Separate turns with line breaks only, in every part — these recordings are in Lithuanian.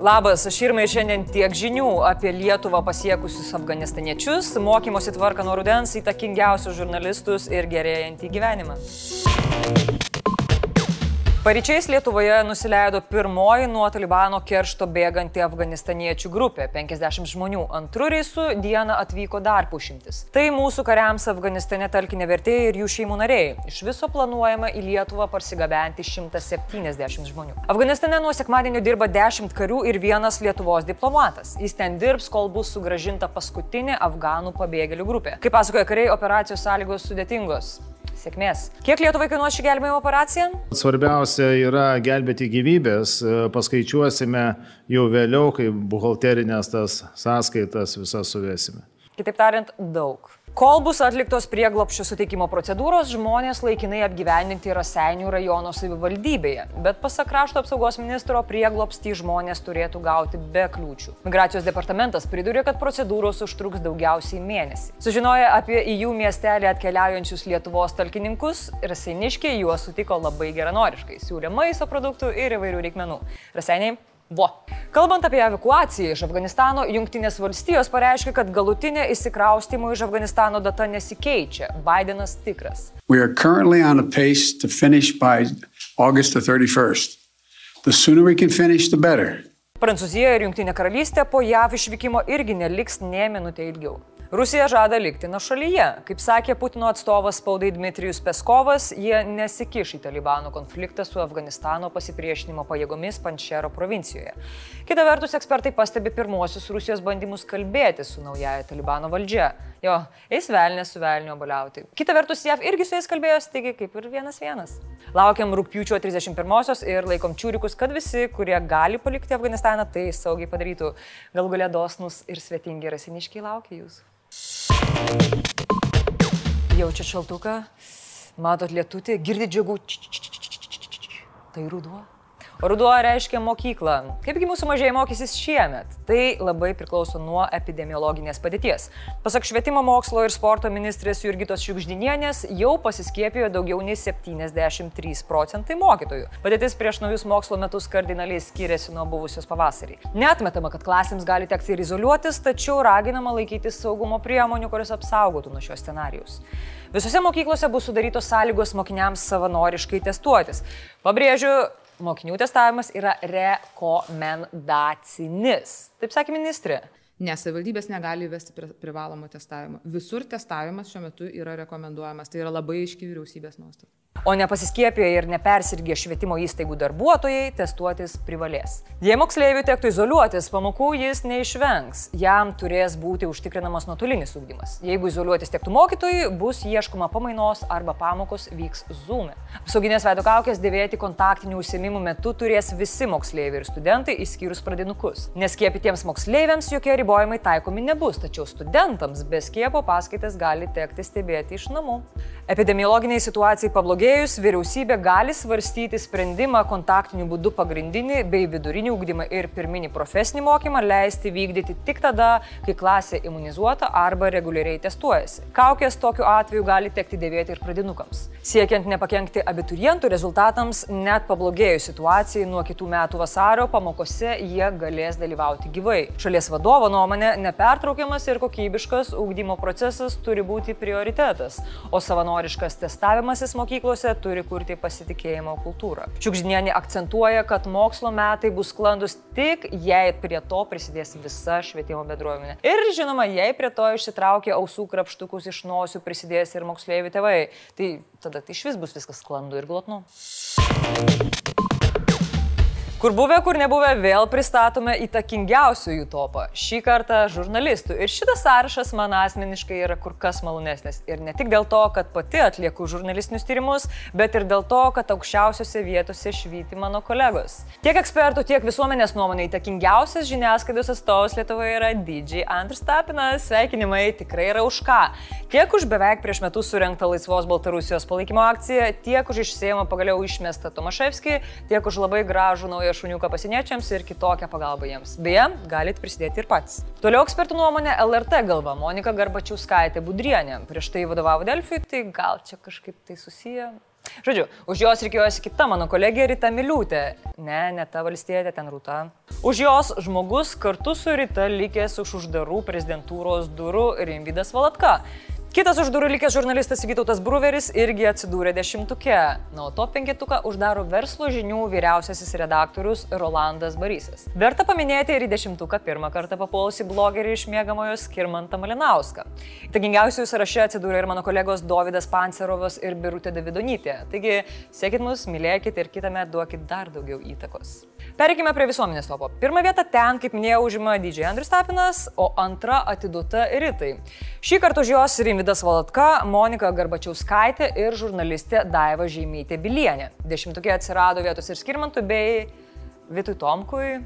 Labas, aš Irmai šiandien tiek žinių apie Lietuvą pasiekusius afganistaniečius, mokymosi tvarką nuo rudens įtakingiausius žurnalistus ir gerėjantį gyvenimą. Paryčiais Lietuvoje nusileido pirmoji nuo Talibano keršto bėganti afganistaniečių grupė - 50 žmonių. Antrų reisų dieną atvyko dar pušimtis. Tai mūsų kariams Afganistane talkinė vertėjai ir jų šeimų nariai. Iš viso planuojama į Lietuvą parsigabenti 170 žmonių. Afganistane nuo sekmadienio dirba 10 karių ir vienas Lietuvos diplomatas. Jis ten dirbs, kol bus sugražinta paskutinė afganų pabėgėlių grupė. Kaip pasakoja kariai, operacijos sąlygos sudėtingos. Sėkmės. Kiek Lietuvai kainuos ši gelbėjimo operacija?
Svarbiausia yra gelbėti gyvybės. Paskaičiuosime jau vėliau, kai buhalterinės tas sąskaitas visas suvesime.
Kitaip tariant, daug. Kol bus atliktos prieglopščio suteikimo procedūros, žmonės laikinai apgyvendinti Raseinių rajono savivaldybėje, bet pasak krašto apsaugos ministro prieglopstį žmonės turėtų gauti be kliūčių. Migracijos departamentas pridūrė, kad procedūros užtruks daugiausiai mėnesį. Sužinoję apie į jų miestelį atkeliaujančius Lietuvos talkininkus, Raseiniškiai juos sutiko labai geranoriškai, siūlė maisto produktų ir įvairių reikmenų. Raseiniai Vo. Kalbant apie evakuaciją iš Afganistano, Junktinės valstijos pareiškė, kad galutinė įsikraustimo iš Afganistano data nesikeičia. Bidenas tikras. We are currently on a pace to finish by August 31st. The sooner we can finish, the better. Prancūzija ir Junktinė karalystė po JAV išvykimo irgi neliks ne minutę ilgiau. Rusija žada likti nuo šalyje. Kaip sakė Putino atstovas spaudai Dmitrijus Peskovas, jie nesikiš į Talibano konfliktą su Afganistano pasipriešinimo pajėgomis Pančero provincijoje. Kita vertus, ekspertai pastebi pirmosius Rusijos bandymus kalbėti su naujaja Talibano valdžia. Jo, eis velnė su velnio baliauti. Kita vertus, JAV irgi su jais kalbėjo stigi kaip ir vienas vienas. Laukiam rūpjūčio 31-osios ir laikom čiūrikus, kad visi, kurie gali palikti Afganistaną, tai saugiai padarytų. Gal galia dosnus ir svetingi rasiniškiai laukia jūsų. Jaučiat šaltuką, matot lietutį, girdit džiugų. Tai ruduo. Ruduo reiškia mokyklą. Kaipgi mūsų mažieji mokysis šiemet? Tai labai priklauso nuo epidemiologinės padėties. Pasak švietimo mokslo ir sporto ministrės Jurgitos Šiukždinienės, jau pasiskiepijo daugiau nei 73 procentai mokytojų. Padėtis prieš naujus mokslo metus kardinaliai skiriasi nuo buvusios pavasarį. Netmetama, kad klasėms gali tekti ir izoliuotis, tačiau raginama laikytis saugumo priemonių, kurios apsaugotų nuo šios scenarius. Visose mokyklose bus sudarytos sąlygos mokiniams savanoriškai testuotis. Pabrėžiu, mokinių testavimas yra rekomendacinis. Taip sakė ministrė.
Nes savivaldybės negali įvesti privalomo testavimo. Visur testavimas šiuo metu yra rekomenduojamas. Tai yra labai aiški vyriausybės nuostata.
O nepasiskiepiję ir nepersirgę švietimo įstaigų darbuotojai testuotis privalės. Jei moksleiviui tektų izoliuotis, pamokų jis neišvengs. Jam turės būti užtikrinamas nuotolinis ūkdymas. Jeigu izoliuotis tektų mokytojui, bus ieškoma pamainos arba pamokos vyks Zoom. E. Apsauginės veido kaukės dėvėti kontaktinių užsiemimų metu turės visi moksleiviai ir studentai, išskyrus pradinukus. Neskiepytiems moksleiviams jokie ribojimai taikomi nebus, tačiau studentams be skiepo paskaitas gali tekti stebėti iš namų. Epidemiologiniai situacijai pablogėjus, vyriausybė gali svarstyti sprendimą kontaktiniu būdu pagrindinį bei vidurinį ūkdymą ir pirminį profesinį mokymą leisti vykdyti tik tada, kai klasė imunizuota arba reguliariai testuojasi. Kaukės tokiu atveju gali tekti dėvėti ir pradinukams. Siekiant nepakengti abiturientų rezultatams, net pablogėjus situacijai nuo kitų metų vasario pamokose jie galės dalyvauti gyvai. Šalies vadovo nuomonė, nepertraukiamas ir kokybiškas ūkdymo procesas turi būti prioritetas, o savanoriškas testavimasis mokyklose turi kurti pasitikėjimo kultūrą. Šiukždinienė akcentuoja, kad mokslo metai bus sklandus tik jei prie to prisidės visa švietimo bendruomenė. Ir žinoma, jei prie to išsitraukia ausų krapštukus iš nosių prisidės ir moksleivių tėvai, tai tada tai iš vis bus viskas sklandu ir glotnu. Kur buvę, kur nebuvę, vėl pristatome įtakingiausių jų topą. Šį kartą žurnalistų. Ir šitas sąrašas man asmeniškai yra kur kas malonesnis. Ir ne tik dėl to, kad pati atlieku žurnalistinius tyrimus, bet ir dėl to, kad aukščiausiose vietose švyti mano kolegos. Tiek ekspertų, tiek visuomenės nuomonė įtakingiausias žiniasklaidos atstovas Lietuvoje yra DJ Andris Tapinas. Sveikinimai tikrai yra už ką. Tiek už beveik prieš metus surinktą Laisvos Baltarusijos palaikymo akciją, tiek už išsėjimą pagaliau išmestą Tomaševskį, tiek už labai gražų naują šuniuką pasieniečiams ir kitokią pagalbą jiems. Beje, galite prisidėti ir pats. Toliau ekspertų nuomonė LRT galva Monika Garbačiauskaitė Budrienė. Prieš tai vadovavo Delfiui, tai gal čia kažkaip tai susiję. Žodžiu, už jos reikėjosi kita mano kolegė Rita Miliūtė. Ne, ne ta valstietė, ten Rūta. Už jos žmogus kartu su Rita likęs už uždarų prezidentūros durų Rimvidas Valatka. Kitas už durų likęs žurnalistas Vytautas Bruveris irgi atsidūrė dešimtuke. Na, o to penketuką uždaro verslo žinių vyriausiasis redaktorius Rolandas Barysas. Verta paminėti ir į dešimtuką pirmą kartą papuolusi blogerį iš mėgamojo Skirmantą Malinauską. Įtakingiausiųjų sąraše atsidūrė ir mano kolegos Davidas Pancerovas ir Birutė Davidonytė. Taigi, sekit mus, mylėkit ir kitame duokit dar daugiau įtakos. Perikime prie visuomenės topo. Pirmą vietą ten, kaip minėjau, užima didžiai Andris Tapinas, o antra atiduota Ritai. Šį kartą už jos Rimvidas Valatka, Monika Garbačiauskaitė ir žurnalistė Daiva Žemytė Bilienė. Dešimtukė atsirado vietos ir skirmantui bei Vitui Tomkui.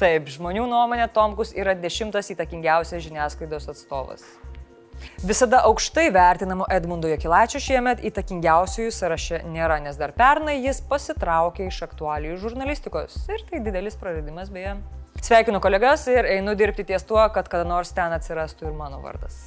Taip, žmonių nuomonė Tomkus yra dešimtas įtakingiausias žiniasklaidos atstovas. Visada aukštai vertinamo Edmundo Jekilaičio šiemet įtakingiausiųjų sąraše nėra, nes dar pernai jis pasitraukė iš aktualijų žurnalistikos ir tai didelis praradimas beje. Sveikinu kolegas ir einu dirbti ties tuo, kad kada nors ten atsirastų ir mano vardas.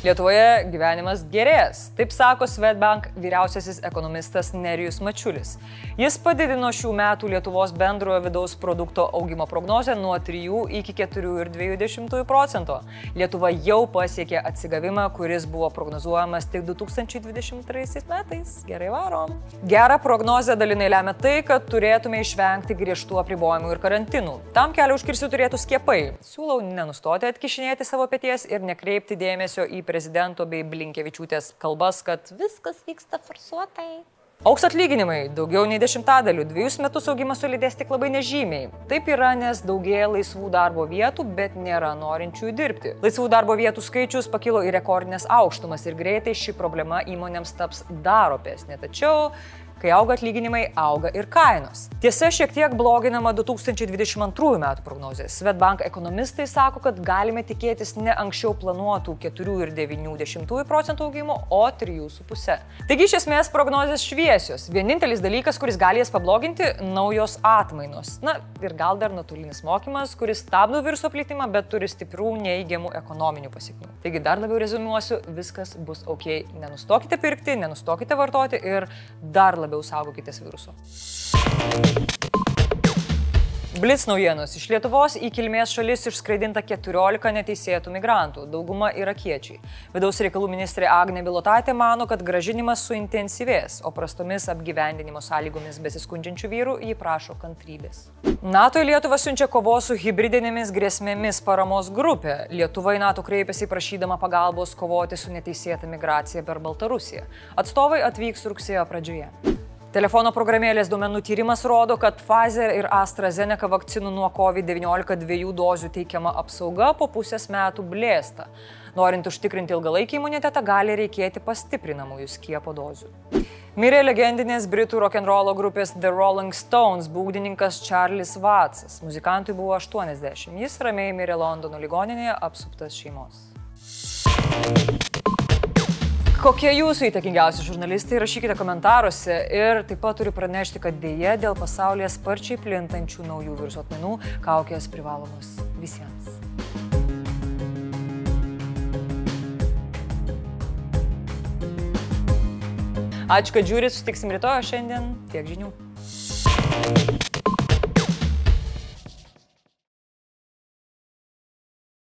Lietuvoje gyvenimas gerės, taip sako Svetbank vyriausiasis ekonomistas Nerijus Mačiulis. Jis padidino šių metų Lietuvos bendrojo vidaus produkto augimo prognozę nuo 3 iki 4,2 procento. Lietuva jau pasiekė atsigavimą, kuris buvo prognozuojamas tik 2023 metais. Gerai varom. Gerą prognozę dalinai lemia tai, kad turėtume išvengti griežtų apribojimų ir karantinų. Tam kelią užkirsti turėtų skiepai. Siūlau nenustoti atkišinėti savo pėties ir nekreipti dėmesio į prezidento bei Blinkevičiūtės kalbas, kad viskas vyksta forsuotai. Auks atlyginimai - daugiau nei dešimtadalių, dviejus metus augimas sulidės tik labai nežymiai. Taip yra, nes daugėja laisvų darbo vietų, bet nėra norinčiųjų dirbti. Laisvų darbo vietų skaičius pakilo į rekordinės aukštumas ir greitai ši problema įmonėms taps dar opesnė. Tačiau Kai auga atlyginimai, auga ir kainos. Tiesa, šiek tiek bloginama 2022 metų prognozė. Svetbank ekonomistai sako, kad galime tikėtis ne anksčiau planuotų 4,9 procentų augimo, o 3,5. Taigi iš esmės prognozės šviesios. Vienintelis dalykas, kuris gali jas pabloginti - naujos atmainos. Na ir gal dar nuotolinis mokymas, kuris stabdo viruso plitimą, bet turi stiprių neįgiamų ekonominių pasiekmių. Taigi dar labiau rezumuosiu, viskas bus ok. Nenustokite pirkti, nenustokite vartoti ir dar labiau labiau saugokitės viruso. Blitz naujienos. Iš Lietuvos į kilmės šalis išskraidinta 14 neteisėtų migrantų, dauguma irakiečiai. Vidaus reikalų ministrė Agne Bilotaitė mano, kad gražinimas suintensyvės, o prastomis apgyvendinimo sąlygomis besiskundžiančių vyrų jį prašo kantrybės. NATO į Lietuvą siunčia kovos su hybridinėmis grėsmėmis paramos grupė. Lietuva į NATO kreipiasi prašydama pagalbos kovoti su neteisėta migracija per Baltarusiją. Atstovai atvyks rugsėjo pradžioje. Telefono programėlės duomenų tyrimas rodo, kad Pfizer ir AstraZeneca vakcinų nuo COVID-19 dviejų dozių teikiama apsauga po pusės metų blėsta. Norint užtikrinti ilgalaikį imunitetą, gali reikėti pastiprinamųjų skiepo dozių. Mirė legendinės britų rock'n'rollo grupės The Rolling Stones būgdininkas Charles Vatsas. Muzikantui buvo 80. Jis ramiai mirė Londono ligoninėje apsuptas šeimos. Kokie jūsų įtakingiausi žurnalistai, rašykite komentaruose ir taip pat turiu pranešti, kad dėje dėl pasaulyje sparčiai plintančių naujų viruso atmainų kaukės privalomos visiems. Ačiū, kad žiūrit, sutiksim rytoj, šiandien tiek žinių.